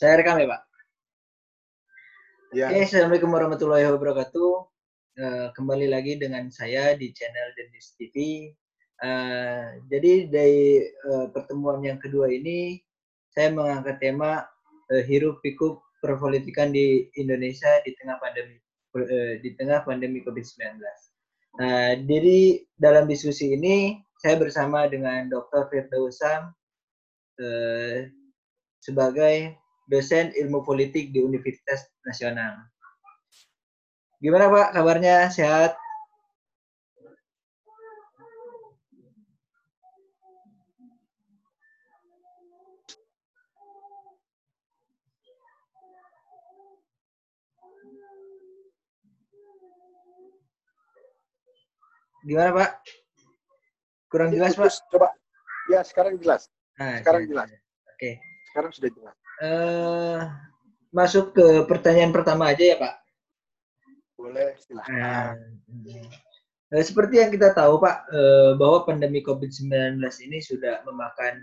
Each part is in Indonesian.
Saya rekam ya, Pak? Ya. Oke, Assalamualaikum warahmatullahi wabarakatuh. Uh, kembali lagi dengan saya di channel Denis TV. Uh, jadi dari uh, pertemuan yang kedua ini, saya mengangkat tema uh, hirup pikuk perpolitikan di Indonesia di tengah pandemi uh, di tengah pandemi COVID-19. Nah, jadi dalam diskusi ini saya bersama dengan Dr. Firdausa uh, sebagai dosen ilmu politik di Universitas Nasional. Gimana Pak kabarnya? Sehat? Gimana Pak? Kurang jelas Pak? Coba. Ya sekarang jelas. Nah, sekarang jelas. Oke. Okay. Sekarang sudah jelas. Uh, masuk ke pertanyaan pertama aja ya Pak. Boleh, silahkan. Uh, seperti yang kita tahu Pak, uh, bahwa pandemi COVID-19 ini sudah memakan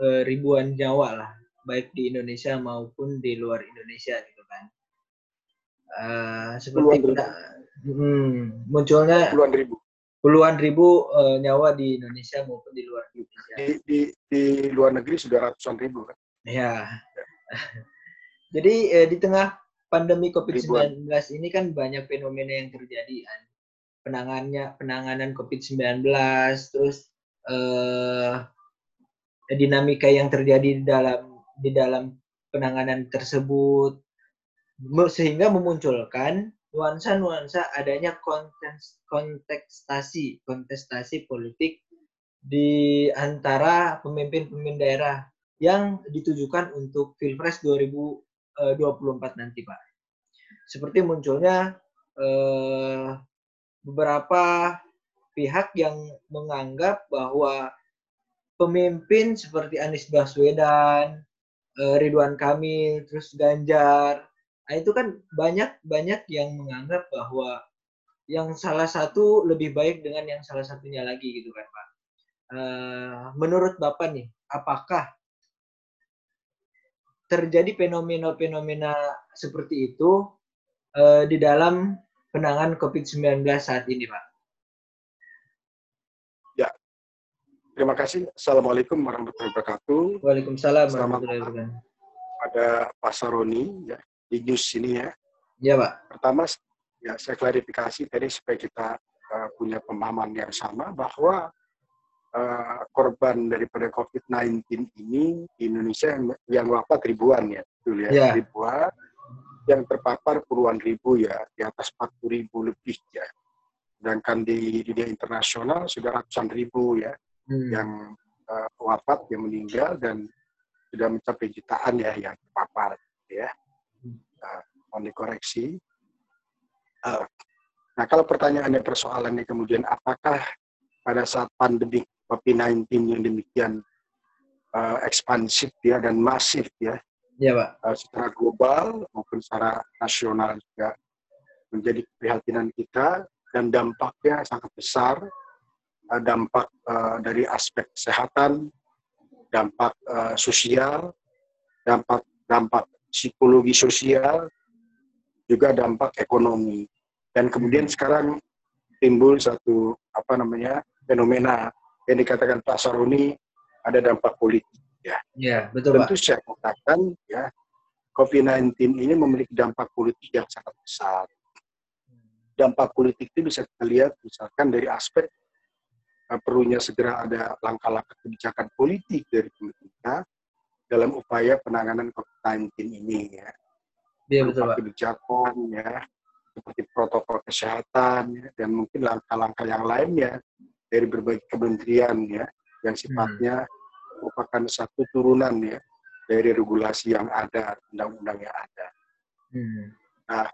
uh, ribuan nyawa lah, baik di Indonesia maupun di luar Indonesia gitu kan. Uh, seperti kita, hmm, munculnya puluhan ribu puluhan ribu uh, nyawa di Indonesia maupun di luar Indonesia. Di, di, di luar negeri sudah ratusan ribu kan? Ya. Jadi eh, di tengah pandemi COVID-19 ini kan banyak fenomena yang terjadi kan. Penangannya penanganan COVID-19 terus eh, dinamika yang terjadi di dalam di dalam penanganan tersebut sehingga memunculkan nuansa-nuansa adanya konteks, kontestasi kontestasi politik di antara pemimpin-pemimpin daerah yang ditujukan untuk Pilpres 2024 nanti, Pak. Seperti munculnya eh, beberapa pihak yang menganggap bahwa pemimpin seperti Anies Baswedan, eh, Ridwan Kamil, terus Ganjar, nah itu kan banyak banyak yang menganggap bahwa yang salah satu lebih baik dengan yang salah satunya lagi gitu kan Pak. Uh, menurut Bapak nih, apakah terjadi fenomena-fenomena seperti itu uh, di dalam penanganan COVID-19 saat ini, Pak? Ya, terima kasih. Assalamualaikum warahmatullahi wabarakatuh. Waalaikumsalam warahmatullahi wabarakatuh. Pada Pak Saroni, ya, di news ini ya. Ya, Pak. Pertama, ya saya klarifikasi tadi supaya kita uh, punya pemahaman yang sama bahwa uh, korban daripada COVID-19 ini di Indonesia yang, yang wafat ribuan ya, betul ya, yeah. ribuan, yang terpapar puluhan ribu ya, di atas 40 ribu lebih ya. Sedangkan di dunia internasional sudah ratusan ribu ya, hmm. yang uh, wafat, yang meninggal, dan sudah mencapai jutaan ya yang terpapar ya. Uh, mohon dikoreksi. Uh, nah kalau pertanyaannya persoalannya kemudian apakah pada saat pandemi COVID-19 yang demikian uh, ekspansif ya dan masif ya, ya Pak. Uh, secara global maupun secara nasional juga menjadi keprihatinan kita dan dampaknya sangat besar, uh, dampak uh, dari aspek kesehatan, dampak uh, sosial, dampak dampak psikologi sosial, juga dampak ekonomi. Dan kemudian sekarang timbul satu apa namanya fenomena yang dikatakan Pak Saruni ada dampak politik ya. Ya, betul Tentu Pak. saya katakan ya COVID-19 ini memiliki dampak politik yang sangat besar. Dampak politik itu bisa kita lihat misalkan dari aspek uh, perlunya segera ada langkah-langkah kebijakan politik dari pemerintah dalam upaya penanganan COVID-19 ini ya. Iya betul Pak. Kebijakan ya seperti protokol kesehatan ya, dan mungkin langkah-langkah yang lainnya dari berbagai kementerian ya yang sifatnya hmm. merupakan satu turunan ya dari regulasi yang ada, undang-undang yang ada. Hmm. Nah,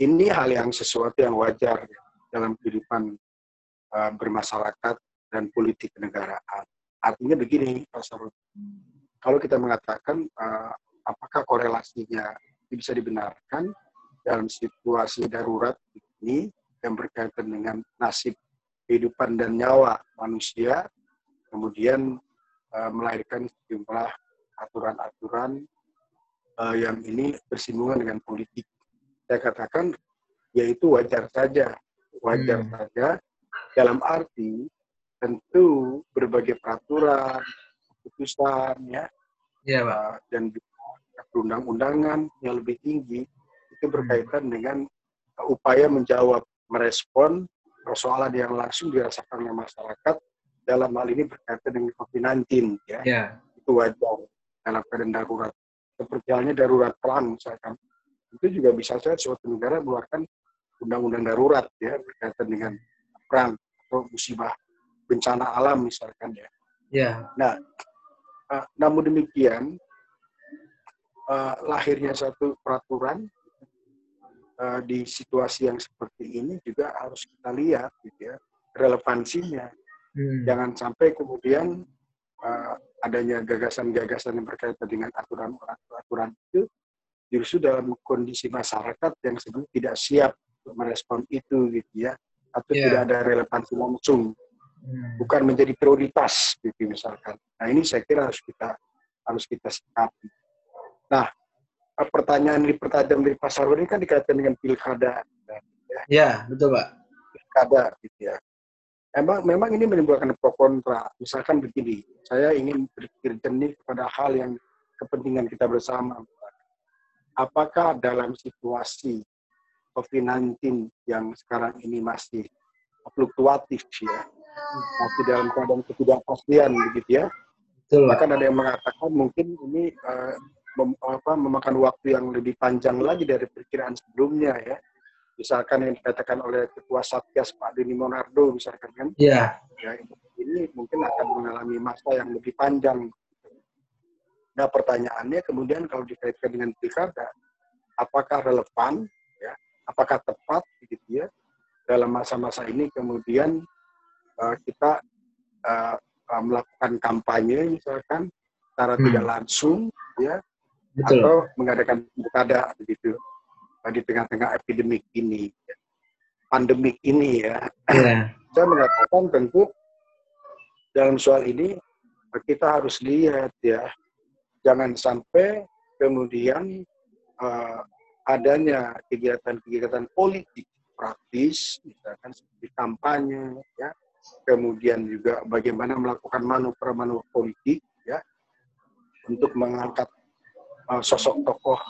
ini hal yang sesuatu yang wajar ya, dalam kehidupan uh, bermasyarakat dan politik kenegaraan. Artinya begini, Pak. Kalau kita mengatakan uh, apakah korelasinya bisa dibenarkan dalam situasi darurat ini yang berkaitan dengan nasib kehidupan dan nyawa manusia, kemudian uh, melahirkan sejumlah aturan-aturan uh, yang ini bersinggungan dengan politik. Saya katakan yaitu wajar saja, wajar hmm. saja dalam arti tentu berbagai peraturan, keputusan ya, ya Pak. Uh, dan perundang-undangan yang lebih tinggi itu hmm. berkaitan hmm. dengan upaya menjawab, merespon persoalan yang langsung dirasakan oleh masyarakat dalam hal ini berkaitan dengan COVID-19 ya. ya. Itu wajar dalam keadaan darurat. Seperti halnya darurat perang misalkan. Itu juga bisa saja suatu negara mengeluarkan undang-undang darurat ya berkaitan dengan perang atau musibah bencana alam misalkan ya. Ya. Nah, uh, namun demikian uh, lahirnya satu peraturan uh, di situasi yang seperti ini juga harus kita lihat gitu ya relevansinya. Hmm. Jangan sampai kemudian uh, adanya gagasan-gagasan yang berkaitan dengan aturan-aturan itu justru dalam kondisi masyarakat yang sebelum tidak siap untuk merespon itu gitu ya atau yeah. tidak ada relevansi langsung hmm. bukan menjadi prioritas gitu misalkan nah ini saya kira harus kita harus kita sikapi nah pertanyaan di pertanyaan dari pasar ini kan dikaitkan dengan pilkada ya, ya betul pak pilkada gitu ya Emang memang ini menimbulkan pro kontra. Misalkan begini, saya ingin berpikir jernih kepada hal yang kepentingan kita bersama. Apakah dalam situasi COVID-19 yang sekarang ini masih fluktuatif ya, masih dalam keadaan ketidakpastian begitu ya. Betul. Bahkan ada yang mengatakan mungkin ini uh, mem, apa, memakan waktu yang lebih panjang lagi dari perkiraan sebelumnya ya misalkan yang dikatakan oleh ketua satgas Pak Dini Monardo misalkan kan yeah. ya ini mungkin akan mengalami masa yang lebih panjang nah pertanyaannya kemudian kalau dikaitkan dengan pilkada apakah relevan ya apakah tepat begitu ya dalam masa-masa ini kemudian uh, kita uh, melakukan kampanye misalkan secara hmm. tidak langsung ya Betul. atau mengadakan pilkada begitu di tengah-tengah epidemik ini, pandemik ini ya. Yeah. Saya mengatakan tentu dalam soal ini kita harus lihat ya, jangan sampai kemudian uh, adanya kegiatan-kegiatan politik praktis, misalkan seperti kampanye, ya, kemudian juga bagaimana melakukan manuver-manuver politik, ya, untuk mengangkat uh, sosok tokoh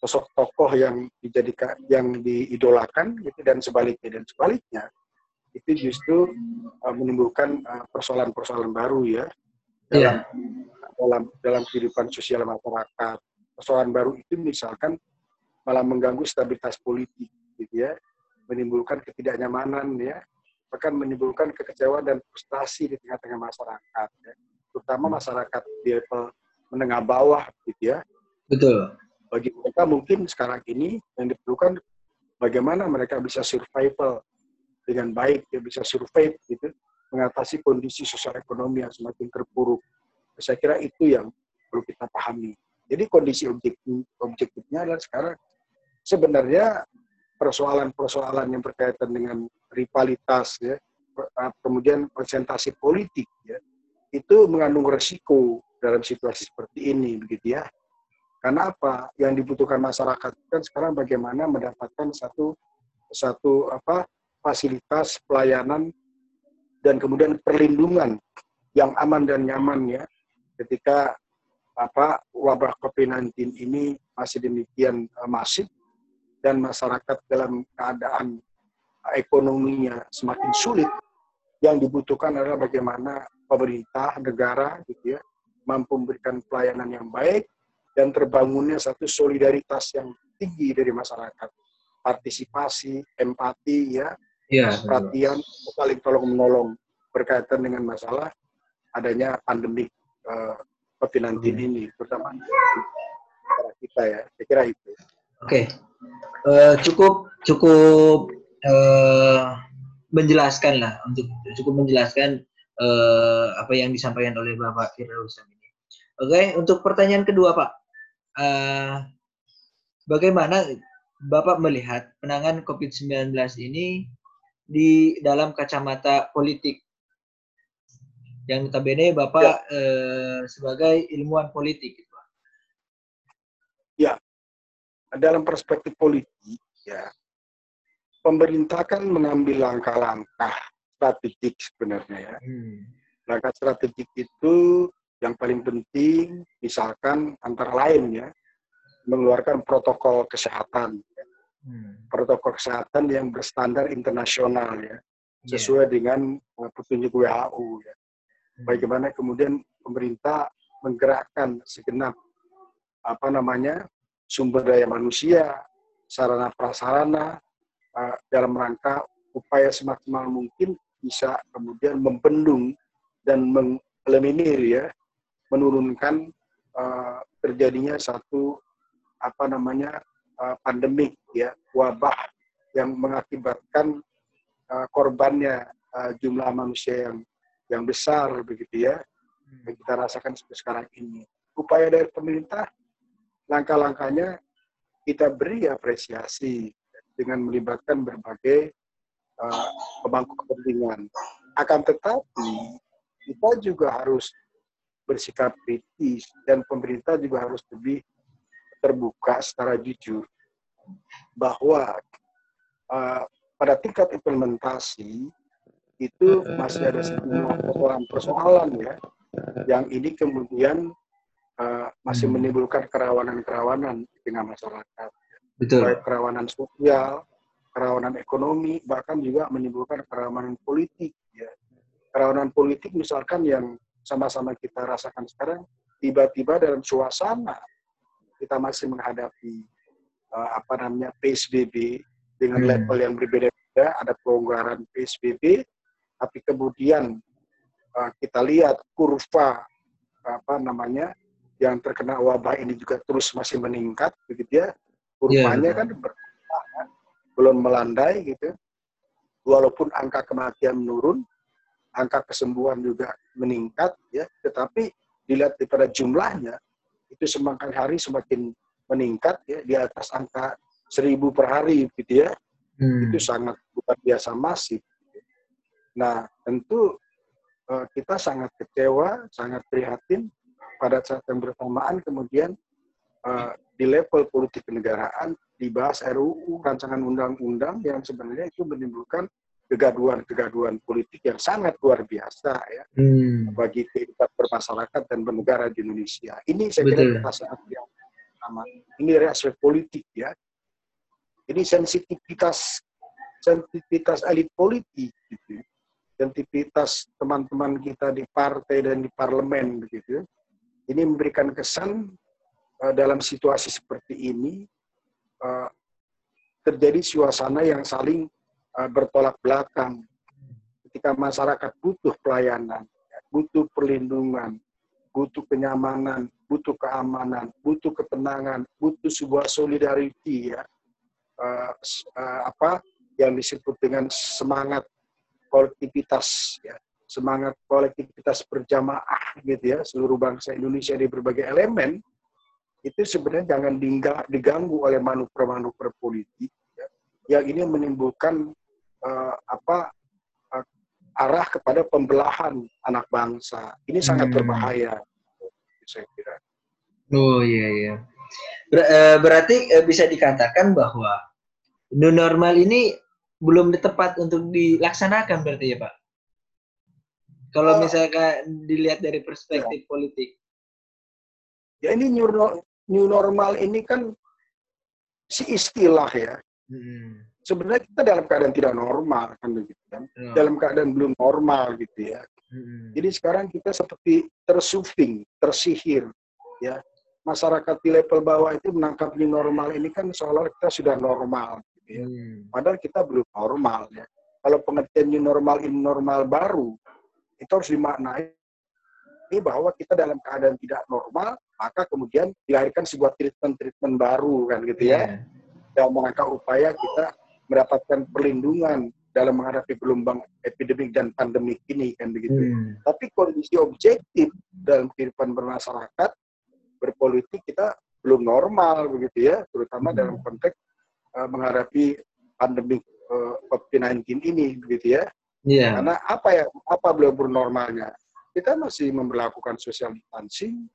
sosok tokoh yang dijadikan yang diidolakan gitu dan sebaliknya. Dan sebaliknya itu justru uh, menimbulkan uh, persoalan-persoalan baru ya. Dalam yeah. dalam dalam kehidupan sosial masyarakat. Persoalan baru itu misalkan malah mengganggu stabilitas politik gitu ya. Menimbulkan ketidaknyamanan ya. Bahkan menimbulkan kekecewaan dan frustasi di tengah-tengah masyarakat ya. terutama masyarakat di level menengah bawah gitu ya betul bagi mereka mungkin sekarang ini yang diperlukan bagaimana mereka bisa survival dengan baik, ya bisa survive gitu, mengatasi kondisi sosial ekonomi yang semakin terpuruk. Saya kira itu yang perlu kita pahami. Jadi kondisi objektif, objektifnya adalah sekarang sebenarnya persoalan-persoalan yang berkaitan dengan rivalitas, ya, kemudian presentasi politik, ya, itu mengandung resiko dalam situasi seperti ini, begitu ya. Karena apa? Yang dibutuhkan masyarakat kan sekarang bagaimana mendapatkan satu satu apa fasilitas pelayanan dan kemudian perlindungan yang aman dan nyaman ya ketika apa wabah COVID-19 ini masih demikian uh, masif dan masyarakat dalam keadaan uh, ekonominya semakin sulit yang dibutuhkan adalah bagaimana pemerintah negara gitu ya mampu memberikan pelayanan yang baik dan terbangunnya satu solidaritas yang tinggi dari masyarakat. Partisipasi, empati, ya, ya perhatian, saling tolong menolong berkaitan dengan masalah adanya pandemi uh, COVID-19 hmm. ini, terutama kita ya. Saya kira itu. Oke, okay. uh, eh, cukup cukup uh, menjelaskan lah untuk cukup menjelaskan uh, apa yang disampaikan oleh Bapak Firdaus ini. Oke, okay, untuk pertanyaan kedua Pak, uh, bagaimana Bapak melihat penanganan COVID-19 ini di dalam kacamata politik? Yang notabene Bapak ya. uh, sebagai ilmuwan politik. Gitu. dalam perspektif politik ya pemerintah kan mengambil langkah-langkah strategik sebenarnya ya. Hmm. Langkah strategik itu yang paling penting misalkan antara lain ya mengeluarkan protokol kesehatan. Hmm. Protokol kesehatan yang berstandar internasional ya. Iya. Sesuai yeah. dengan uh, petunjuk WHO ya. Hmm. Bagaimana kemudian pemerintah menggerakkan segenap apa namanya sumber daya manusia, sarana prasarana uh, dalam rangka upaya semaksimal mungkin bisa kemudian membendung dan mengeliminir ya menurunkan uh, terjadinya satu apa namanya uh, pandemik ya wabah yang mengakibatkan uh, korbannya uh, jumlah manusia yang yang besar begitu ya yang kita rasakan sekarang ini. Upaya dari pemerintah langkah-langkahnya kita beri apresiasi dengan melibatkan berbagai uh, pemangku kepentingan akan tetapi kita juga harus bersikap kritis dan pemerintah juga harus lebih terbuka secara jujur bahwa uh, pada tingkat implementasi itu masih ada sejumlah persoalan-persoalan ya yang ini kemudian uh, masih menimbulkan kerawanan-kerawanan di tengah masyarakat. Betul. Baik kerawanan sosial, kerawanan ekonomi, bahkan juga menimbulkan kerawanan politik. Ya. Kerawanan politik misalkan yang sama-sama kita rasakan sekarang tiba-tiba dalam suasana kita masih menghadapi uh, apa namanya PSBB dengan hmm. level yang berbeda-beda ada pelonggaran PSBB tapi kemudian uh, kita lihat kurva apa namanya yang terkena wabah ini juga terus masih meningkat begitu ya kurvanya yeah. kan belum melandai gitu. Walaupun angka kematian menurun angka kesembuhan juga meningkat ya. Tetapi dilihat daripada jumlahnya itu semakin hari semakin meningkat ya. Di atas angka seribu per hari gitu ya. Hmm. itu sangat luar biasa masif. Nah tentu uh, kita sangat kecewa sangat prihatin pada saat yang bersamaan kemudian uh, di level politik kenegaraan dibahas RUU rancangan undang-undang yang sebenarnya itu menimbulkan kegaduhan-kegaduhan politik yang sangat luar biasa ya hmm. bagi kehidupan bermasyarakat dan bernegara di Indonesia. Ini saya Betul. kira kita sangat yang pertama. Ini aspek politik ya. Ini sensitivitas sensitivitas elit politik gitu. Sensitivitas teman-teman kita di partai dan di parlemen begitu. Ini memberikan kesan uh, dalam situasi seperti ini uh, terjadi suasana yang saling uh, bertolak belakang. Ketika masyarakat butuh pelayanan, butuh perlindungan, butuh kenyamanan, butuh keamanan, butuh ketenangan, butuh sebuah solidarity ya, apa yang disebut dengan semangat kolektivitas ya, semangat kolektivitas berjamaah gitu ya, seluruh bangsa Indonesia di berbagai elemen itu sebenarnya jangan diganggu oleh manuver-manuver politik ya, yang ini menimbulkan uh, apa uh, arah kepada pembelahan anak bangsa. Ini sangat hmm. berbahaya, saya kira. Oh iya iya. Ber uh, berarti uh, bisa dikatakan bahwa new normal ini belum tepat untuk dilaksanakan berarti ya Pak? Kalau misalkan dilihat dari perspektif ya. politik. Ya ini new, new normal ini kan si istilah ya. Hmm sebenarnya kita dalam keadaan tidak normal kan begitu kan ya. dalam keadaan belum normal gitu ya hmm. jadi sekarang kita seperti tersufing tersihir ya masyarakat di level bawah itu menangkap new normal ini kan seolah kita sudah normal gitu ya hmm. padahal kita belum normal ya kalau pengertian new normal ini normal baru itu harus dimaknai ini bahwa kita dalam keadaan tidak normal, maka kemudian dilahirkan sebuah treatment-treatment baru kan gitu ya. Yeah. Dalam rangka upaya kita mendapatkan perlindungan dalam menghadapi gelombang epidemik dan pandemik ini kan begitu. Hmm. Tapi kondisi objektif dalam kehidupan bermasyarakat berpolitik kita belum normal begitu ya, terutama hmm. dalam konteks uh, menghadapi pandemik uh, COVID-19 ini begitu ya. Yeah. Karena apa ya apa belum normalnya? Kita masih memperlakukan social distancing,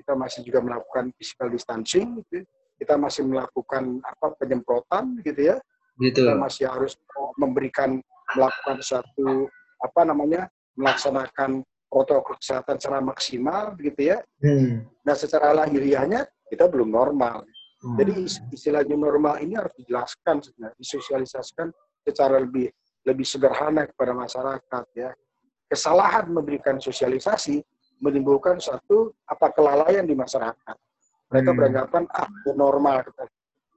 kita masih juga melakukan physical distancing gitu. kita masih melakukan apa penyemprotan gitu ya. Gitu. Kita masih harus memberikan melakukan satu apa namanya melaksanakan protokol kesehatan secara maksimal begitu ya. Hmm. Nah secara lahiriahnya kita belum normal. Hmm. Jadi istilah new normal ini harus dijelaskan sebenarnya, disosialisasikan secara lebih lebih sederhana kepada masyarakat ya. Kesalahan memberikan sosialisasi menimbulkan satu apa kelalaian di masyarakat. Mereka hmm. beranggapan ah normal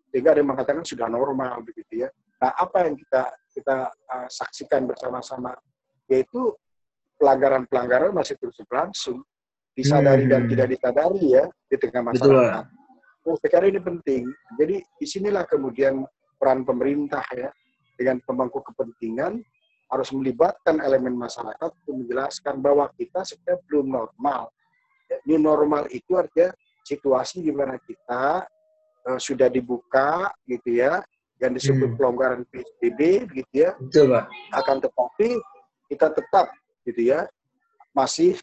sehingga ada yang mengatakan sudah normal begitu ya. Nah apa yang kita kita uh, saksikan bersama-sama yaitu pelanggaran-pelanggaran masih terus berlangsung, disadari hmm. dan tidak disadari ya di tengah masyarakat. Betul. Oh, sekarang ini penting. Jadi di sinilah kemudian peran pemerintah ya dengan pemangku kepentingan harus melibatkan elemen masyarakat untuk menjelaskan bahwa kita sebenarnya belum normal. Ya, new normal itu artinya situasi di mana kita uh, sudah dibuka gitu ya, yang disebut hmm. pelonggaran PSBB gitu ya. Betul, Pak. Akan tetapi kita tetap gitu ya masih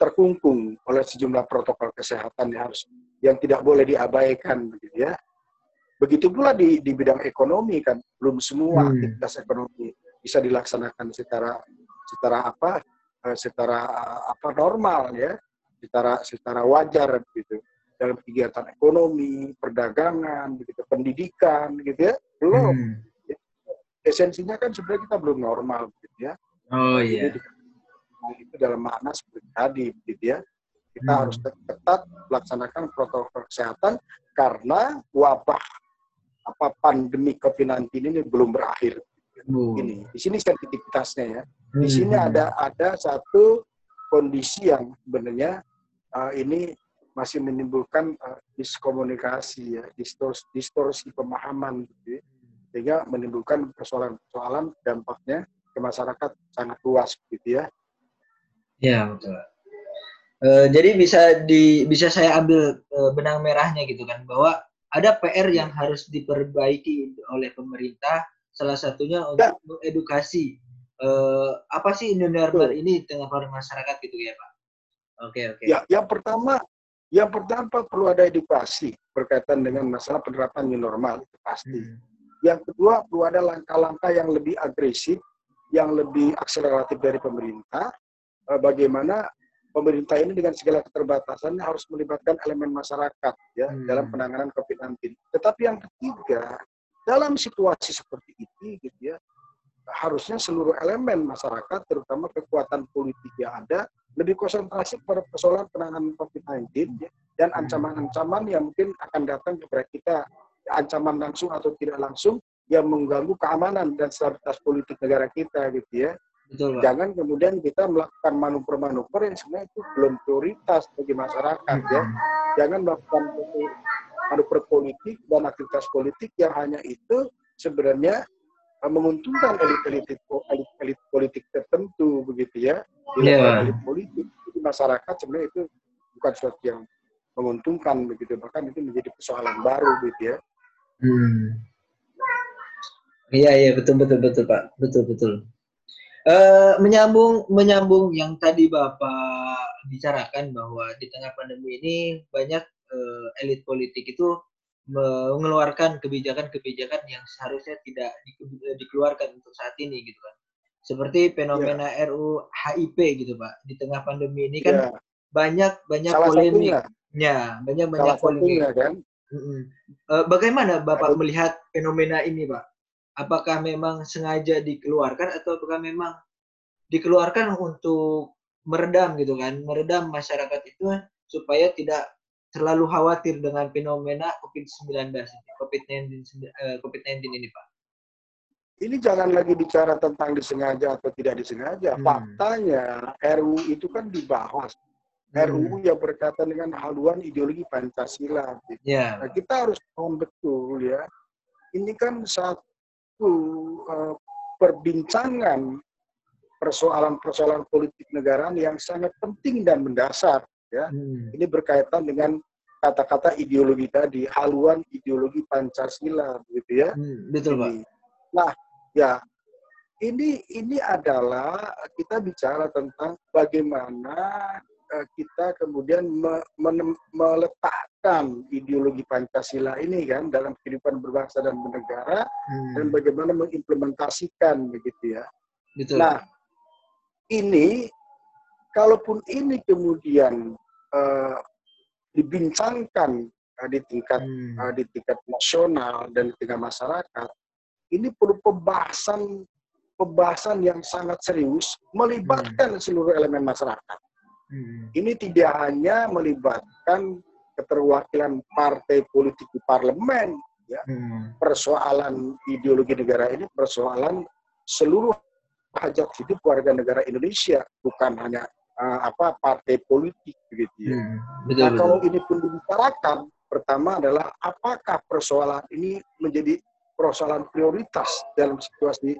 terkungkung oleh sejumlah protokol kesehatan yang harus yang tidak boleh diabaikan begitu ya. Begitu pula di di bidang ekonomi kan belum semua hmm. aktivitas ekonomi bisa dilaksanakan secara secara apa eh, secara apa normal ya secara secara wajar gitu dalam kegiatan ekonomi perdagangan begitu pendidikan gitu ya belum hmm. esensinya kan sebenarnya kita belum normal gitu ya oh iya Jadi, itu dalam makna seperti tadi, gitu ya. Kita hmm. harus ketat melaksanakan protokol kesehatan karena wabah apa pandemi COVID-19 ini belum berakhir. Ini di sini sensitivitasnya ya. Di sini hmm. ada ada satu kondisi yang sebenarnya uh, ini masih menimbulkan uh, diskomunikasi ya, distorsi, distorsi pemahaman gitu ya. sehingga menimbulkan persoalan-persoalan dampaknya ke masyarakat sangat luas gitu ya. Ya betul. Uh, jadi bisa di bisa saya ambil uh, benang merahnya gitu kan bahwa ada PR yang harus diperbaiki oleh pemerintah salah satunya untuk ya. mengedukasi uh, apa sih new normal ini tengah para masyarakat gitu ya pak? Oke okay, oke. Okay. Ya yang pertama yang pertama perlu ada edukasi berkaitan dengan masalah penerapan new normal itu pasti. Hmm. Yang kedua perlu ada langkah-langkah yang lebih agresif, yang lebih akseleratif dari pemerintah Eh, bagaimana pemerintah ini dengan segala keterbatasannya harus melibatkan elemen masyarakat ya hmm. dalam penanganan COVID-19. Tetapi yang ketiga, dalam situasi seperti ini gitu ya, harusnya seluruh elemen masyarakat terutama kekuatan politik yang ada lebih konsentrasi pada persoalan penanganan COVID-19 ya, dan hmm. ancaman-ancaman yang mungkin akan datang kepada kita ancaman langsung atau tidak langsung yang mengganggu keamanan dan stabilitas politik negara kita gitu ya. Betul, Pak. Jangan kemudian kita melakukan manuver-manuver yang sebenarnya itu belum prioritas bagi masyarakat ya. Jangan melakukan manuver politik dan aktivitas politik yang hanya itu sebenarnya eh, menguntungkan elit-elit elit politik tertentu begitu ya. Di yeah. elit politik jadi masyarakat sebenarnya itu bukan sesuatu yang menguntungkan begitu bahkan itu menjadi persoalan baru gitu ya. Hmm. Iya iya betul betul betul Pak betul betul. Uh, menyambung menyambung yang tadi Bapak bicarakan bahwa di tengah pandemi ini banyak uh, elit politik itu mengeluarkan kebijakan-kebijakan yang seharusnya tidak di, dikeluarkan untuk saat ini gitu kan. Seperti fenomena yeah. RU HIP gitu Pak. Di tengah pandemi ini kan yeah. banyak banyak Salah polemiknya, banyak banyak polemik. Kan? Uh, bagaimana Bapak Aduh. melihat fenomena ini Pak? apakah memang sengaja dikeluarkan atau apakah memang dikeluarkan untuk meredam gitu kan, meredam masyarakat itu supaya tidak terlalu khawatir dengan fenomena COVID-19 COVID-19 uh, COVID-19 ini, Pak. Ini jangan lagi bicara tentang disengaja atau tidak disengaja. Hmm. Faktanya RUU itu kan dibahas. Hmm. RUU yang berkaitan dengan haluan ideologi Pancasila. Yeah. Nah, kita harus tahu betul ya. Ini kan saat uh, perbincangan persoalan-persoalan politik negara yang sangat penting dan mendasar ya. Hmm. Ini berkaitan dengan kata-kata ideologi tadi, haluan ideologi Pancasila gitu ya. Hmm, betul, Pak. Nah, ya ini ini adalah kita bicara tentang bagaimana uh, kita kemudian me, me, meletakkan ideologi Pancasila ini kan dalam kehidupan berbangsa dan bernegara hmm. dan bagaimana mengimplementasikan begitu ya. Betul. Nah, ini kalaupun ini kemudian uh, dibincangkan uh, di tingkat hmm. uh, di tingkat nasional dan di tingkat masyarakat, ini perlu pembahasan pembahasan yang sangat serius melibatkan hmm. seluruh elemen masyarakat. Hmm. Ini tidak hanya melibatkan keterwakilan partai politik di parlemen, ya. Hmm. Persoalan ideologi negara ini persoalan seluruh hajat hidup warga negara Indonesia, bukan hanya uh, apa partai politik begitu ya. Hmm, betul, nah, betul. kalau ini pun dibicarakan, pertama adalah apakah persoalan ini menjadi persoalan prioritas dalam situasi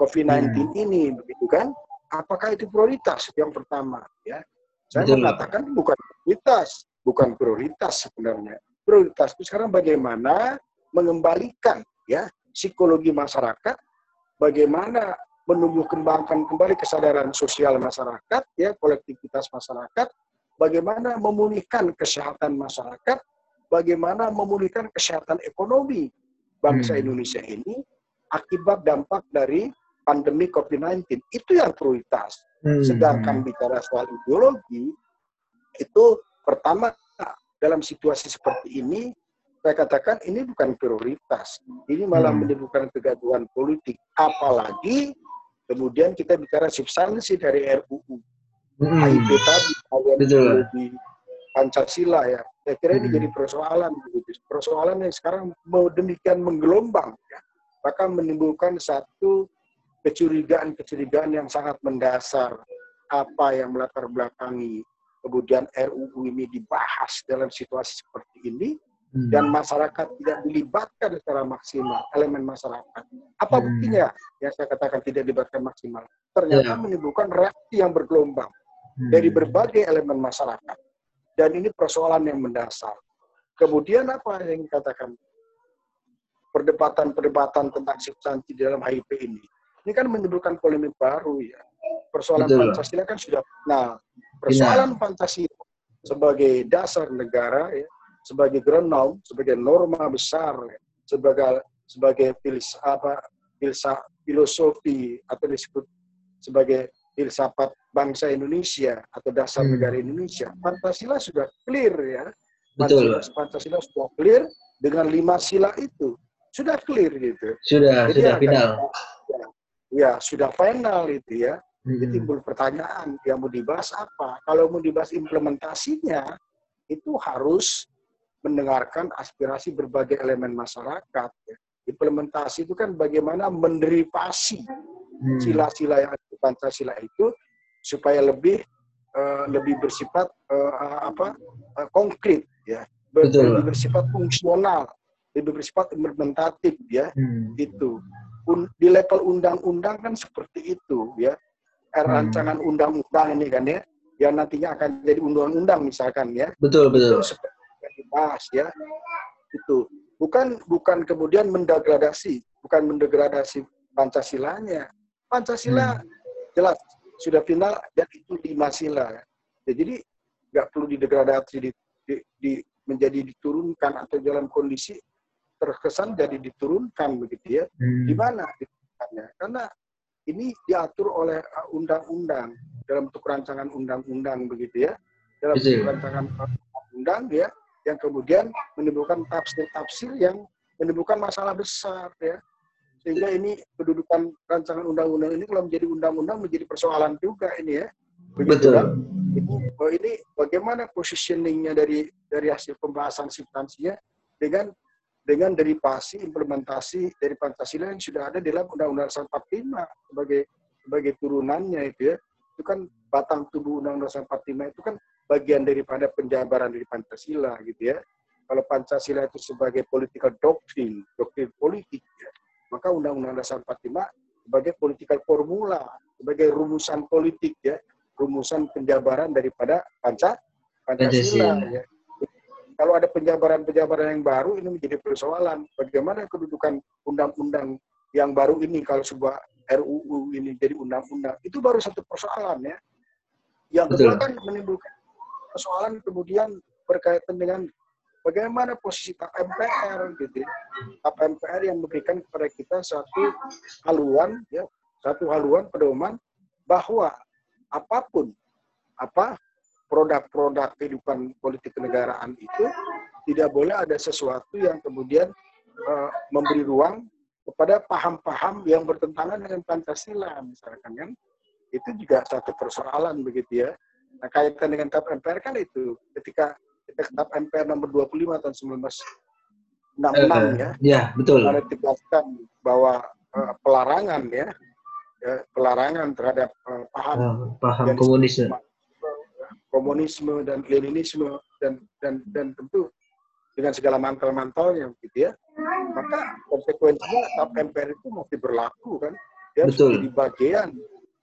COVID-19 hmm. ini begitu kan? Apakah itu prioritas yang pertama ya? Saya betul. mengatakan bukan prioritas, bukan prioritas sebenarnya. Prioritas itu sekarang bagaimana mengembalikan ya psikologi masyarakat, bagaimana menumbuh kembangkan kembali kesadaran sosial masyarakat, ya kolektivitas masyarakat, bagaimana memulihkan kesehatan masyarakat, bagaimana memulihkan kesehatan ekonomi bangsa hmm. Indonesia ini akibat dampak dari pandemi COVID-19. Itu yang prioritas. Hmm. Sedangkan bicara soal ideologi, itu pertama dalam situasi seperti ini, saya katakan ini bukan prioritas. Ini malah hmm. menimbulkan kegaduhan politik. Apalagi Kemudian kita bicara substansi dari RUU. Hmm. HIP tadi, Betul. di Pancasila ya. Saya kira ini hmm. jadi persoalan begitu. Persoalan yang sekarang mau demikian menggelombang ya. Bahkan menimbulkan satu kecurigaan-kecurigaan yang sangat mendasar apa yang melatar belakangi kemudian RUU ini dibahas dalam situasi seperti ini Hmm. dan masyarakat tidak dilibatkan secara maksimal elemen masyarakat. Apa hmm. buktinya? Yang saya katakan tidak dilibatkan maksimal. Ternyata yeah. menimbulkan reaksi yang bergelombang hmm. dari berbagai elemen masyarakat. Dan ini persoalan yang mendasar. Kemudian apa yang dikatakan? Perdebatan-perdebatan tentang substansi dalam HIP ini. Ini kan menimbulkan polemik baru ya. Persoalan Betul. Pancasila kan sudah nah persoalan Pancasila sebagai dasar negara ya sebagai ground sebagai norma besar, sebagai sebagai filis, apa, filsa, filosofi atau disebut sebagai filsafat bangsa Indonesia atau dasar hmm. negara Indonesia. Pancasila sudah clear ya. Pancasila, Betul. Pancasila sudah clear dengan lima sila itu. Sudah clear gitu. Sudah, Jadi sudah final. Ya, ya, sudah final itu ya. Hmm. Jadi timbul pertanyaan yang mau dibahas apa? Kalau mau dibahas implementasinya, itu harus mendengarkan aspirasi berbagai elemen masyarakat. Ya. Implementasi itu kan bagaimana menderivasi hmm. sila-sila yang ada di Pancasila itu supaya lebih uh, lebih bersifat uh, apa uh, konkret ya, Betul. lebih bersifat fungsional, lebih bersifat implementatif ya. Hmm. Itu Un, di level undang-undang kan seperti itu ya. Er, hmm. Rancangan undang-undang ini kan ya, yang nantinya akan jadi undang-undang misalkan ya. Betul betul. Itu dibahas ya. Itu. Bukan bukan kemudian mendegradasi bukan mendegradasi pancasilanya. Pancasila hmm. jelas sudah final dan itu lima sila. Ya, jadi nggak perlu didegradasi di, di, di, menjadi diturunkan atau dalam kondisi terkesan jadi diturunkan begitu ya. Hmm. di mana karena ini diatur oleh uh, undang-undang dalam bentuk rancangan undang-undang begitu ya. Dalam bentuk rancangan undang ya yang kemudian menimbulkan tafsir-tafsir yang menimbulkan masalah besar ya. Sehingga ini kedudukan rancangan undang-undang ini kalau menjadi undang-undang menjadi persoalan juga ini ya. Begitu kan? Ini, oh ini bagaimana positioningnya dari dari hasil pembahasan substansinya dengan dengan derivasi implementasi dari Pancasila yang sudah ada dalam Undang-Undang 45 sebagai sebagai turunannya itu ya. Itu kan batang tubuh Undang-Undang 45 itu kan bagian daripada penjabaran dari Pancasila gitu ya. Kalau Pancasila itu sebagai political doctrine, doktrin politik, ya, maka Undang-Undang Dasar 45 sebagai political formula, sebagai rumusan politik ya, rumusan penjabaran daripada Panca Pancasila. Ya. Kalau ada penjabaran-penjabaran yang baru ini menjadi persoalan. Bagaimana kedudukan undang-undang yang baru ini kalau sebuah RUU ini jadi undang-undang itu baru satu persoalan ya. Yang kedua kan menimbulkan persoalan kemudian berkaitan dengan bagaimana posisi TAP MPR gitu. TAP MPR yang memberikan kepada kita satu haluan ya, satu haluan pedoman bahwa apa pun apa produk-produk kehidupan politik kenegaraan itu tidak boleh ada sesuatu yang kemudian uh, memberi ruang kepada paham-paham yang bertentangan dengan Pancasila misalkan kan itu juga satu persoalan begitu ya nah kaitan dengan TAP MPR kan itu ketika kita TAP MPR nomor 25 tahun 1966 uh, ya ya betul. ada ditegaskan bahwa uh, pelarangan ya, ya pelarangan terhadap uh, paham. Uh, paham komunisme. Komunisme dan Leninisme dan dan dan tentu dengan segala mantel-mantelnya gitu ya. Maka konsekuensinya TAP MPR itu masih berlaku kan. Dia Betul. harus jadi bagian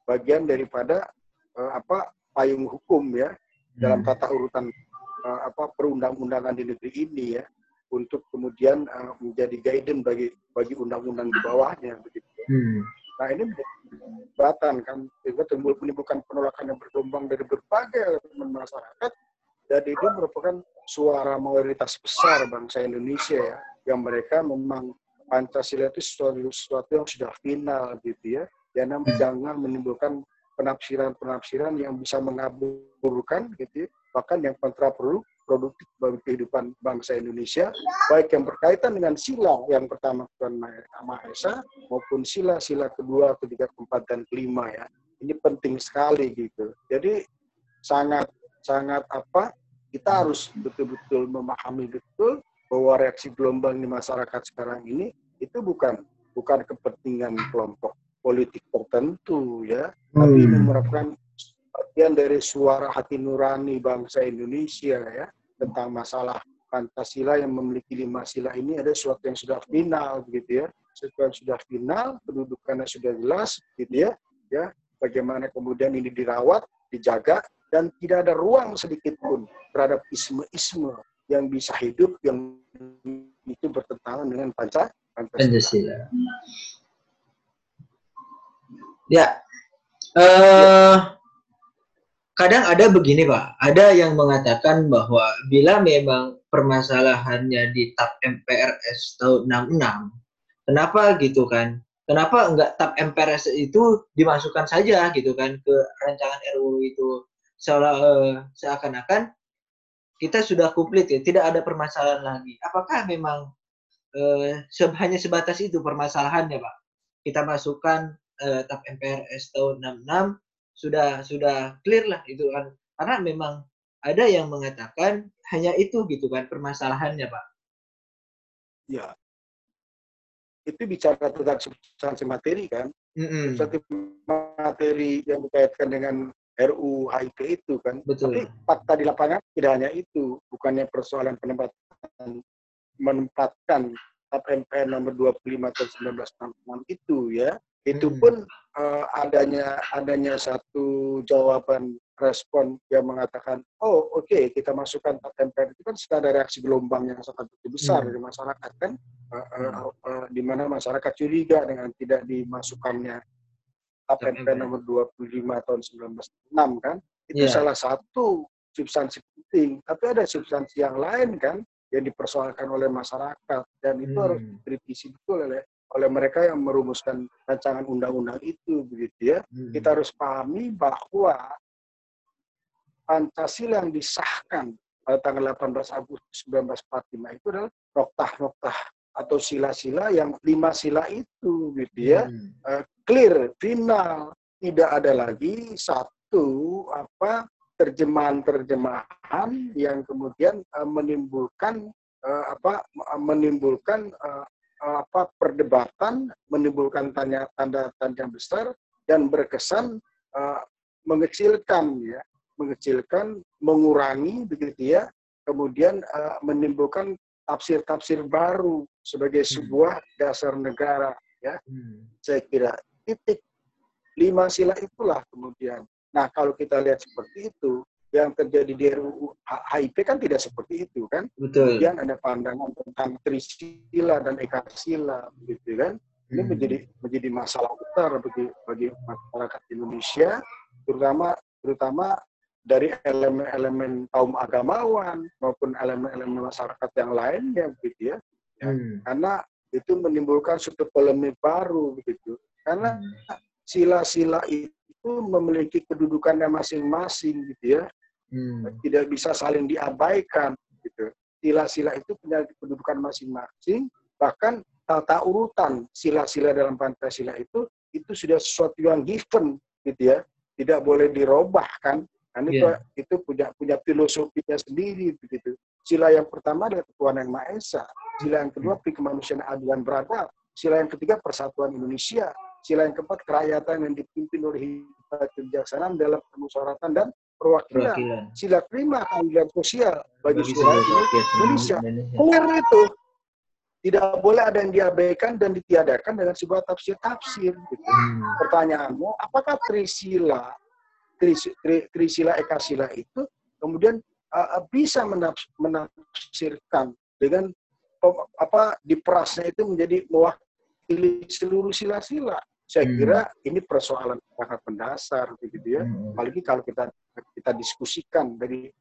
bagian daripada uh, apa payung hukum ya hmm. dalam tata urutan uh, apa perundang-undangan di negeri ini ya untuk kemudian uh, menjadi guidance bagi bagi undang-undang di bawahnya begitu. Hmm. Nah ini batan kan sehingga timbul menimbulkan penolakan yang berkembang dari berbagai elemen masyarakat dan itu merupakan suara mayoritas besar bangsa Indonesia ya yang mereka memang Pancasila itu sesuatu, sesuatu yang sudah final gitu ya jangan hmm. jangan menimbulkan penafsiran-penafsiran yang bisa mengaburkan gitu ya. bahkan yang kontraproduktif produktif bagi kehidupan bangsa Indonesia, baik yang berkaitan dengan sila yang pertama Tuhan Maha Esa maupun sila-sila kedua, ketiga, keempat, dan kelima ya. Ini penting sekali gitu. Jadi sangat sangat apa kita harus betul-betul memahami betul bahwa reaksi gelombang di masyarakat sekarang ini itu bukan bukan kepentingan kelompok politik tertentu ya, hmm. tapi ini merupakan bagian dari suara hati nurani bangsa Indonesia ya tentang masalah Pancasila yang memiliki lima sila ini ada sesuatu yang sudah final begitu ya sesuatu yang sudah final kedudukannya sudah jelas gitu ya ya bagaimana kemudian ini dirawat dijaga dan tidak ada ruang sedikit pun terhadap isme-isme yang bisa hidup yang itu bertentangan dengan Pancasila. Pancasila. Ya, uh, kadang ada begini Pak, ada yang mengatakan bahwa bila memang permasalahannya di TAP MPRS tahun 66, kenapa gitu kan? Kenapa enggak TAP MPRS itu dimasukkan saja gitu kan ke rancangan RUU itu seolah uh, seakan-akan kita sudah komplit ya, tidak ada permasalahan lagi. Apakah memang uh, hanya sebatas itu permasalahannya Pak? Kita masukkan uh, TAP MPRS tahun 66 sudah sudah clear lah itu kan. Karena memang ada yang mengatakan hanya itu gitu kan permasalahannya pak. Ya. Itu bicara tentang substansi materi kan? Mm-hmm. substansi materi yang dikaitkan dengan RU HIP itu kan? Betul. tapi fakta di lapangan tidak hanya itu. Bukannya persoalan penempatan menempatkan TAP MPR nomor 25 tahun 1966 itu ya itu hmm. pun uh, adanya adanya satu jawaban respon yang mengatakan oh oke okay, kita masukkan temper itu kan sudah ada reaksi gelombang yang sangat besar hmm. dari masyarakat kan uh, uh, uh, di mana masyarakat curiga dengan tidak dimasukkannya temper nomor 25 tahun 1996 kan itu yeah. salah satu substansi penting tapi ada substansi yang lain kan yang dipersoalkan oleh masyarakat dan itu hmm. harus dikritisi betul oleh oleh mereka yang merumuskan rancangan undang-undang itu begitu ya. Hmm. Kita harus pahami bahwa Pancasila yang disahkan pada tanggal 18 Agustus 1945 itu adalah noktah-noktah atau sila-sila yang lima sila itu gitu ya. Hmm. Uh, clear, final, tidak ada lagi satu apa terjemahan-terjemahan yang kemudian uh, menimbulkan uh, apa menimbulkan uh, apa perdebatan menimbulkan tanya tanda tanya besar dan berkesan uh, mengecilkan ya mengecilkan mengurangi begitu ya kemudian uh, menimbulkan tafsir-tafsir baru sebagai hmm. sebuah dasar negara ya hmm. saya kira titik lima sila itulah kemudian nah kalau kita lihat seperti itu yang terjadi di RUU HIP kan tidak seperti itu kan. Betul. Kemudian ada pandangan tentang Trisila dan Ekasila begitu kan. Ini hmm. menjadi menjadi masalah besar bagi bagi masyarakat Indonesia terutama terutama dari elemen-elemen kaum agamawan maupun elemen-elemen masyarakat yang lainnya begitu ya. ya. Hmm. Karena itu menimbulkan suatu polemik baru begitu. Karena hmm. sila-sila itu memiliki kedudukannya masing-masing gitu ya. Hmm. Tidak bisa saling diabaikan gitu. Sila-sila itu punya kedudukan masing-masing, bahkan tata urutan sila-sila dalam Pancasila itu itu sudah sesuatu yang given gitu ya. Tidak boleh dirubah kan Kan yeah. itu, itu punya punya filosofinya sendiri begitu. Sila yang pertama adalah ketuhanan yang Maha Esa. Sila yang kedua pri kemanusiaan adil dan beradab. Sila yang ketiga persatuan Indonesia. Sila yang keempat kerakyatan yang dipimpin oleh hikmat kebijaksanaan dalam permusyawaratan dan perwakilan. perwakilan. Sila kelima keadilan sosial bagi, seluruh Indonesia. Clear itu. Tidak boleh ada yang diabaikan dan ditiadakan dengan sebuah tafsir-tafsir. Gitu. Hmm. Pertanyaanmu, apakah Trisila Trisila Ekasila itu kemudian uh, bisa menafsirkan dengan apa di perasnya itu menjadi mewakili seluruh sila-sila. Saya hmm. kira ini persoalan sangat mendasar begitu ya. Hmm. Apalagi kalau kita kita diskusikan dari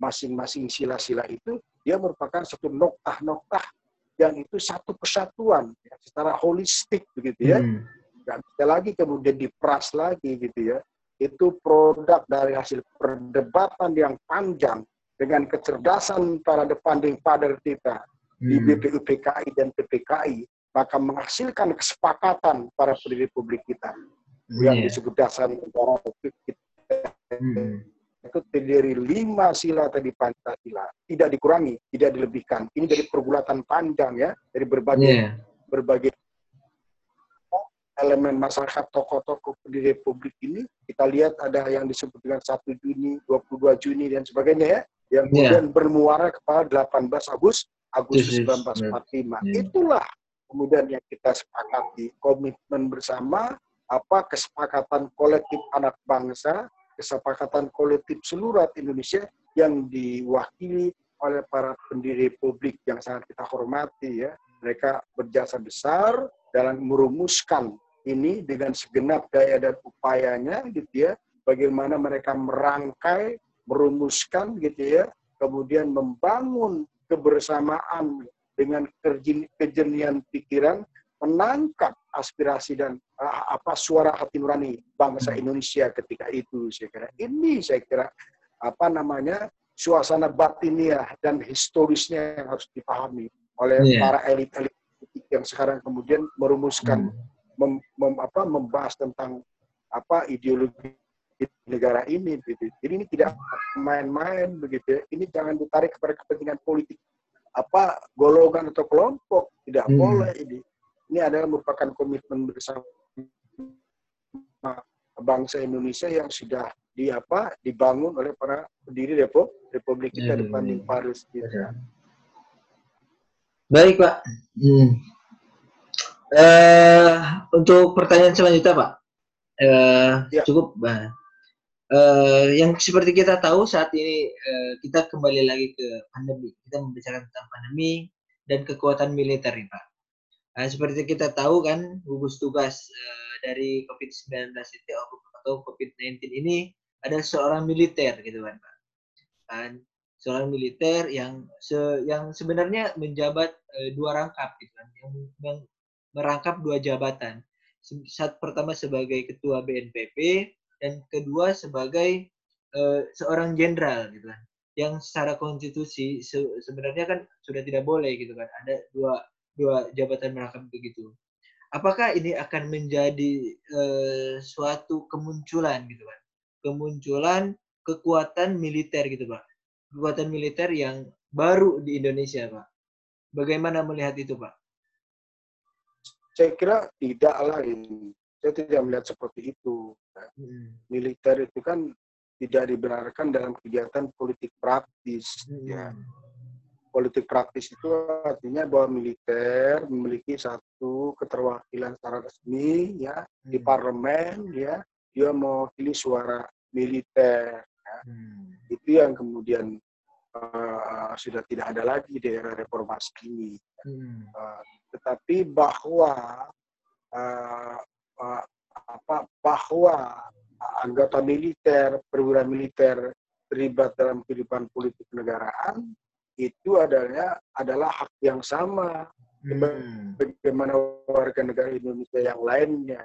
masing-masing sila-sila itu dia merupakan satu noktah-noktah yang itu satu kesatuan ya, secara holistik begitu ya. Hmm. Gak bisa lagi kemudian diperas lagi gitu ya itu produk dari hasil perdebatan yang panjang dengan kecerdasan para depanting father kita hmm. di BPUPKI dan PPKI maka menghasilkan kesepakatan para pendiri publik kita hmm. yang disebut dasar negara kita hmm. itu terdiri lima sila tadi Pancasila tidak dikurangi tidak dilebihkan ini dari pergulatan panjang ya dari berbagai yeah. berbagai elemen masyarakat tokoh-tokoh di Republik ini kita lihat ada yang disebut dengan 1 Juni, 22 Juni dan sebagainya ya yang iya. kemudian yeah. bermuara kepada 18 Agustus Agustus 1945. Yeah. Itulah kemudian yang kita sepakati komitmen bersama apa kesepakatan kolektif anak bangsa, kesepakatan kolektif seluruh Indonesia yang diwakili oleh para pendiri Republik yang sangat kita hormati ya. Mereka berjasa besar dalam merumuskan ini dengan segenap daya dan upayanya gitu ya bagaimana mereka merangkai merumuskan gitu ya kemudian membangun kebersamaan dengan kejernihan pikiran menangkap aspirasi dan uh, apa suara hati nurani bangsa hmm. Indonesia ketika itu saya kira ini saya kira apa namanya suasana batiniah dan historisnya yang harus dipahami oleh yeah. para elit-elit yang sekarang kemudian merumuskan hmm mem, mem, apa, membahas tentang apa ideologi negara ini gitu. Jadi ini tidak main-main begitu. Ya. Ini jangan ditarik kepada kepentingan politik apa golongan atau kelompok tidak hmm. boleh ini. Ini adalah merupakan komitmen bersama bangsa Indonesia yang sudah di apa dibangun oleh para pendiri Republik kita hmm. depan di Paris gitu. Baik Pak. Hmm. Uh, untuk pertanyaan selanjutnya Pak, uh, ya. cukup. Uh, uh, yang seperti kita tahu saat ini uh, kita kembali lagi ke pandemi. Kita membicarakan tentang pandemi dan kekuatan militer nih Pak. Uh, seperti kita tahu kan gugus tugas uh, dari COVID-19 itu atau COVID-19 ini ada seorang militer gitu kan Pak. Kan seorang militer yang se yang sebenarnya menjabat uh, dua rangkap gitu kan yang, yang merangkap dua jabatan. Saat pertama sebagai ketua BNPB dan kedua sebagai uh, seorang jenderal gitu kan. Yang secara konstitusi se sebenarnya kan sudah tidak boleh gitu kan. Ada dua dua jabatan merangkap begitu. Apakah ini akan menjadi uh, suatu kemunculan gitu kan? Kemunculan kekuatan militer gitu Pak. Kekuatan militer yang baru di Indonesia Pak. Bagaimana melihat itu Pak? Saya kira tidak lah ini. Saya tidak melihat seperti itu. Hmm. Militer itu kan tidak dibenarkan dalam kegiatan politik praktis. Hmm. Ya. Politik praktis itu artinya bahwa militer memiliki satu keterwakilan secara resmi ya hmm. di parlemen ya dia mewakili suara militer. Ya. Hmm. Itu yang kemudian uh, sudah tidak ada lagi di era reformasi ini. Hmm. Uh, tetapi bahwa uh, uh, apa bahwa anggota militer, perwira militer terlibat dalam kehidupan politik negaraan itu adalah adalah hak yang sama hmm. bagaimana warga negara Indonesia yang lainnya.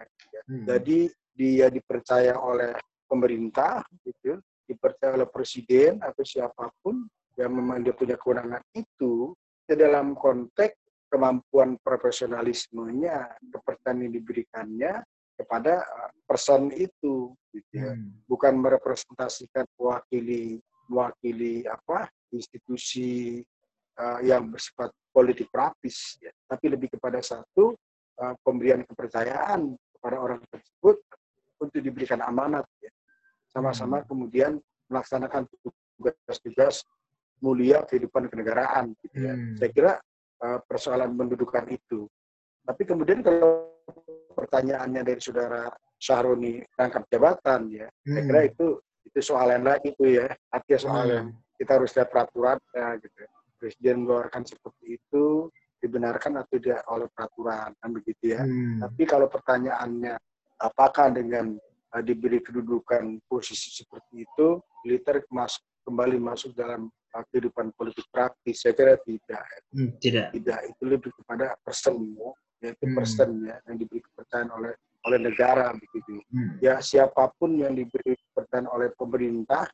Hmm. Jadi dia dipercaya oleh pemerintah, gitu, dipercaya oleh presiden atau siapa pun yang memang dia punya kewenangan itu ke dalam konteks kemampuan profesionalismenya, kepercayaan yang diberikannya kepada uh, person itu, gitu ya. Hmm. Bukan merepresentasikan mewakili mewakili apa institusi uh, yang bersifat politik praktis, ya. tapi lebih kepada satu uh, pemberian kepercayaan kepada orang tersebut untuk diberikan amanat, ya. sama-sama hmm. kemudian melaksanakan tugas-tugas mulia kehidupan kenegaraan. Gitu ya. Hmm. Saya kira uh, persoalan mendudukan itu. Tapi kemudian kalau pertanyaannya dari saudara Syahroni rangkap jabatan ya, hmm. saya kira itu itu soal yang lain itu ya. Artinya soal hmm. yang kita harus lihat peraturannya gitu. Ya. Presiden mengeluarkan seperti itu dibenarkan atau tidak oleh peraturan kan begitu ya. Hmm. Tapi kalau pertanyaannya apakah dengan uh, diberi kedudukan posisi seperti itu militer masuk kembali masuk dalam uh, kehidupan politik praktis saya kira tidak hmm, tidak tidak itu lebih kepada person ya yaitu hmm. person ya yang diberi kepercayaan oleh oleh negara begitu hmm. ya siapa pun yang diberi kepercayaan oleh pemerintah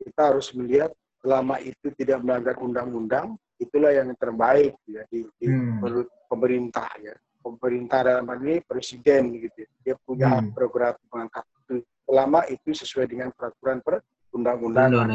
kita harus melihat selama itu tidak melanggar undang-undang itulah yang terbaik ya di, di hmm. menurut pemerintah ya pemerintah dalam hal ini presiden gitu dia punya hmm. program mengangkat itu selama itu sesuai dengan peraturan per undang-undangan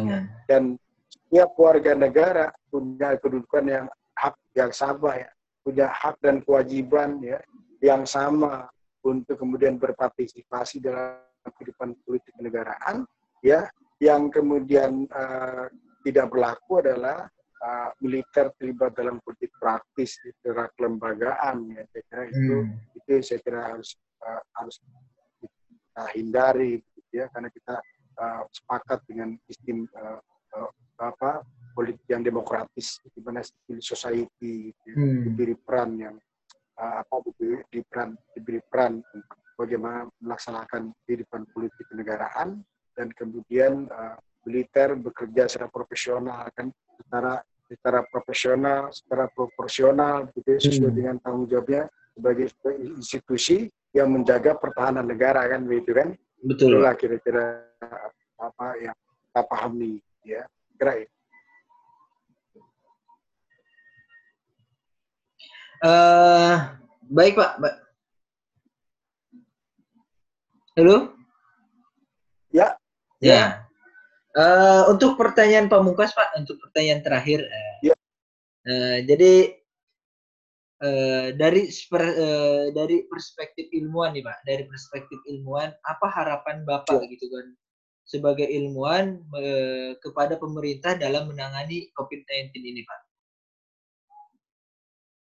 dan setiap warga negara punya kedudukan yang hak yang sama ya punya hak dan kewajiban ya yang sama untuk kemudian berpartisipasi dalam kehidupan politik kenegaraan ya. Yang kemudian uh, tidak berlaku adalah uh, militer terlibat dalam politik praktis di gerak kelembagaan ya. Saya kira itu hmm. itu saya kira harus uh, harus kita hindari gitu ya. Karena kita uh, sepakat dengan sistem uh, uh, apa politik yang demokratis di mana civil society gitu, hmm. diberi peran yang uh, apa diberi, di peran diberi peran bagaimana melaksanakan kehidupan politik kenegaraan dan kemudian uh, militer bekerja secara profesional kan? Secara secara profesional, secara proporsional gitu ya, sesuai hmm. dengan tanggung jawabnya sebagai institusi yang menjaga pertahanan negara kan begitu kan? Betul. Itulah kira-kira apa yang kita pahami ya. Kira itu uh, baik pak ba halo ya ya uh, untuk pertanyaan pamungkas pak untuk pertanyaan terakhir uh, ya. uh, jadi Uh, dari uh, dari perspektif ilmuwan nih pak, dari perspektif ilmuwan, apa harapan bapak ya. gitu kan sebagai ilmuwan uh, kepada pemerintah dalam menangani COVID-19 ini pak?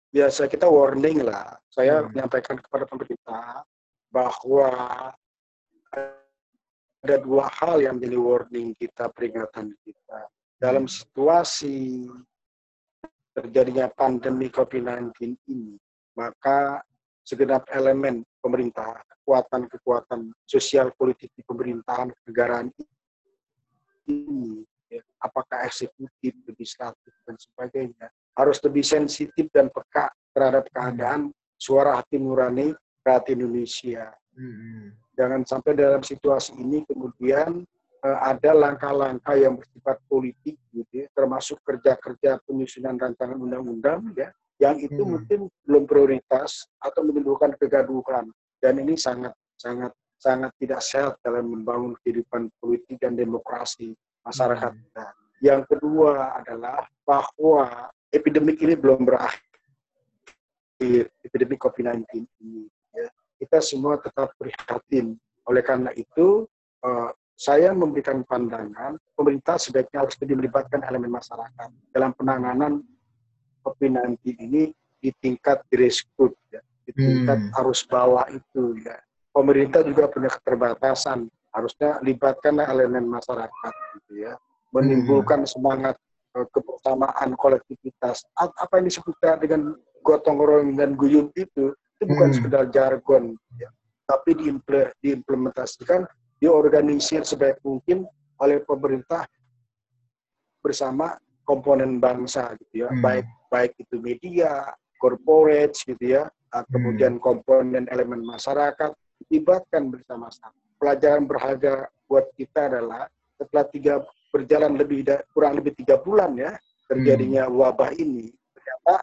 Biasa kita warning lah. Saya hmm. menyampaikan kepada pemerintah bahwa ada dua hal yang menjadi warning kita, peringatan kita. Dalam hmm. situasi terjadinya pandemi COVID-19 ini, maka segenap elemen pemerintah, kekuatan-kekuatan sosial politik di pemerintahan negaraan ini, ya, apakah eksekutif, legislatif, dan sebagainya, harus lebih sensitif dan peka terhadap keadaan suara hati nurani rakyat Indonesia. Hmm. Jangan sampai dalam situasi ini kemudian uh, ada langkah-langkah yang bersifat politik gitu ya, termasuk kerja-kerja penyusunan rancangan undang-undang ya yang itu hmm. mungkin belum prioritas atau menimbulkan kegaduhan dan ini sangat sangat sangat tidak sehat dalam membangun kehidupan politik dan demokrasi masyarakat hmm. Yang kedua adalah bahwa epidemik ini belum berakhir. Epidemik COVID-19 ini. Ya. Kita semua tetap prihatin. Oleh karena itu, uh, saya memberikan pandangan pemerintah sebaiknya harus lebih melibatkan elemen masyarakat dalam penanganan COVID-19 ini di tingkat grassroots ya, di tingkat hmm. arus bawah itu ya. Pemerintah juga punya keterbatasan, harusnya libatkan elemen masyarakat gitu ya, menimbulkan hmm. semangat kebersamaan kolektivitas. Apa yang disebutkan dengan gotong royong dan guyup itu itu bukan hmm. sekedar jargon ya, tapi diimplementasikan diorganisir sebaik mungkin oleh pemerintah bersama komponen bangsa gitu ya, hmm. baik baik itu media, corporate gitu ya, ah, kemudian hmm. komponen elemen masyarakat dilibatkan bersama-sama. Pelajaran berharga buat kita adalah setelah tiga berjalan lebih kurang lebih tiga bulan ya terjadinya hmm. wabah ini ternyata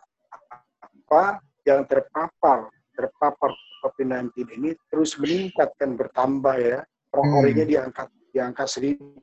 apa yang terpapar terpapar COVID-19 ini terus meningkat dan bertambah ya orang hmm. diangkat diangkat seribu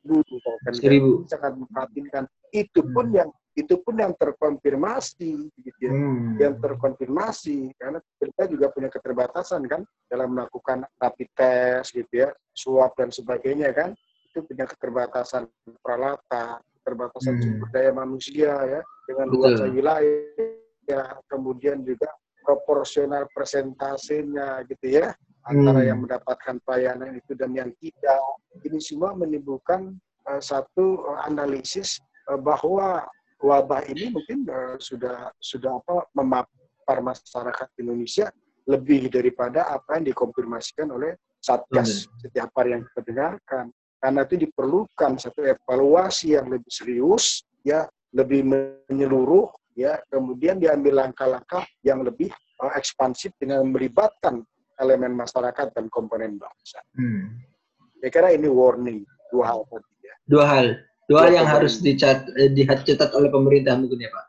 kan seribu sangat memperhatikan itu pun hmm. yang itu pun yang terkonfirmasi gitu ya. Hmm. yang terkonfirmasi karena kita juga punya keterbatasan kan dalam melakukan rapid test gitu ya swab dan sebagainya kan itu punya keterbatasan peralatan keterbatasan hmm. sumber daya manusia ya dengan luas wilayah ya kemudian juga proporsional presentasenya gitu ya antara hmm. yang mendapatkan pelayanan itu dan yang tidak ini semua menimbulkan uh, satu analisis uh, bahwa wabah ini mungkin uh, sudah sudah apa memapar masyarakat Indonesia lebih daripada apa yang dikonfirmasikan oleh Satgas hmm. setiap hari yang kita dengarkan. Karena itu diperlukan satu evaluasi yang lebih serius, ya lebih menyeluruh, ya kemudian diambil langkah-langkah yang lebih uh, ekspansif dengan melibatkan elemen masyarakat dan komponen bangsa. Hmm. Saya kira ini warning dua hal tadi ya. Dua hal dua yang harus dicat, eh, dicatat oleh pemerintah mungkin ya Pak.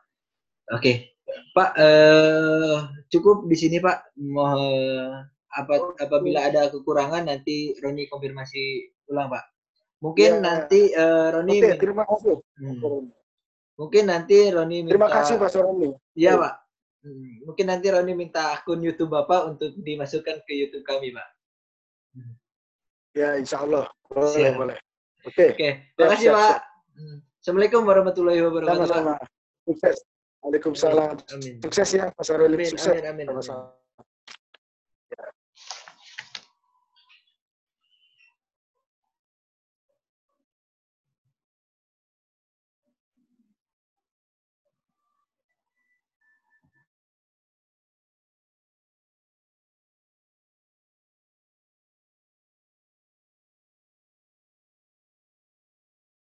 Oke, Pak eh, cukup di sini Pak. Mau apa, apabila ada kekurangan nanti Roni konfirmasi ulang Pak. Mungkin ya. nanti uh, Roni. Oke, terima kasih. Hmm. Mungkin nanti Roni minta. Terima kasih Pak Roni. Iya Pak. Hmm. Mungkin nanti Roni minta akun YouTube Bapak untuk dimasukkan ke YouTube kami Pak. Ya, Insya Allah. Boleh, Siap. boleh. Oke. Oke. Terima kasih Pak. Hmm. Assalamualaikum warahmatullahi wabarakatuh. Sama-sama. Sukses. Waalaikumsalam. Amin. Sukses ya, Pak Saruli. Sukses. Amin, amin, amin.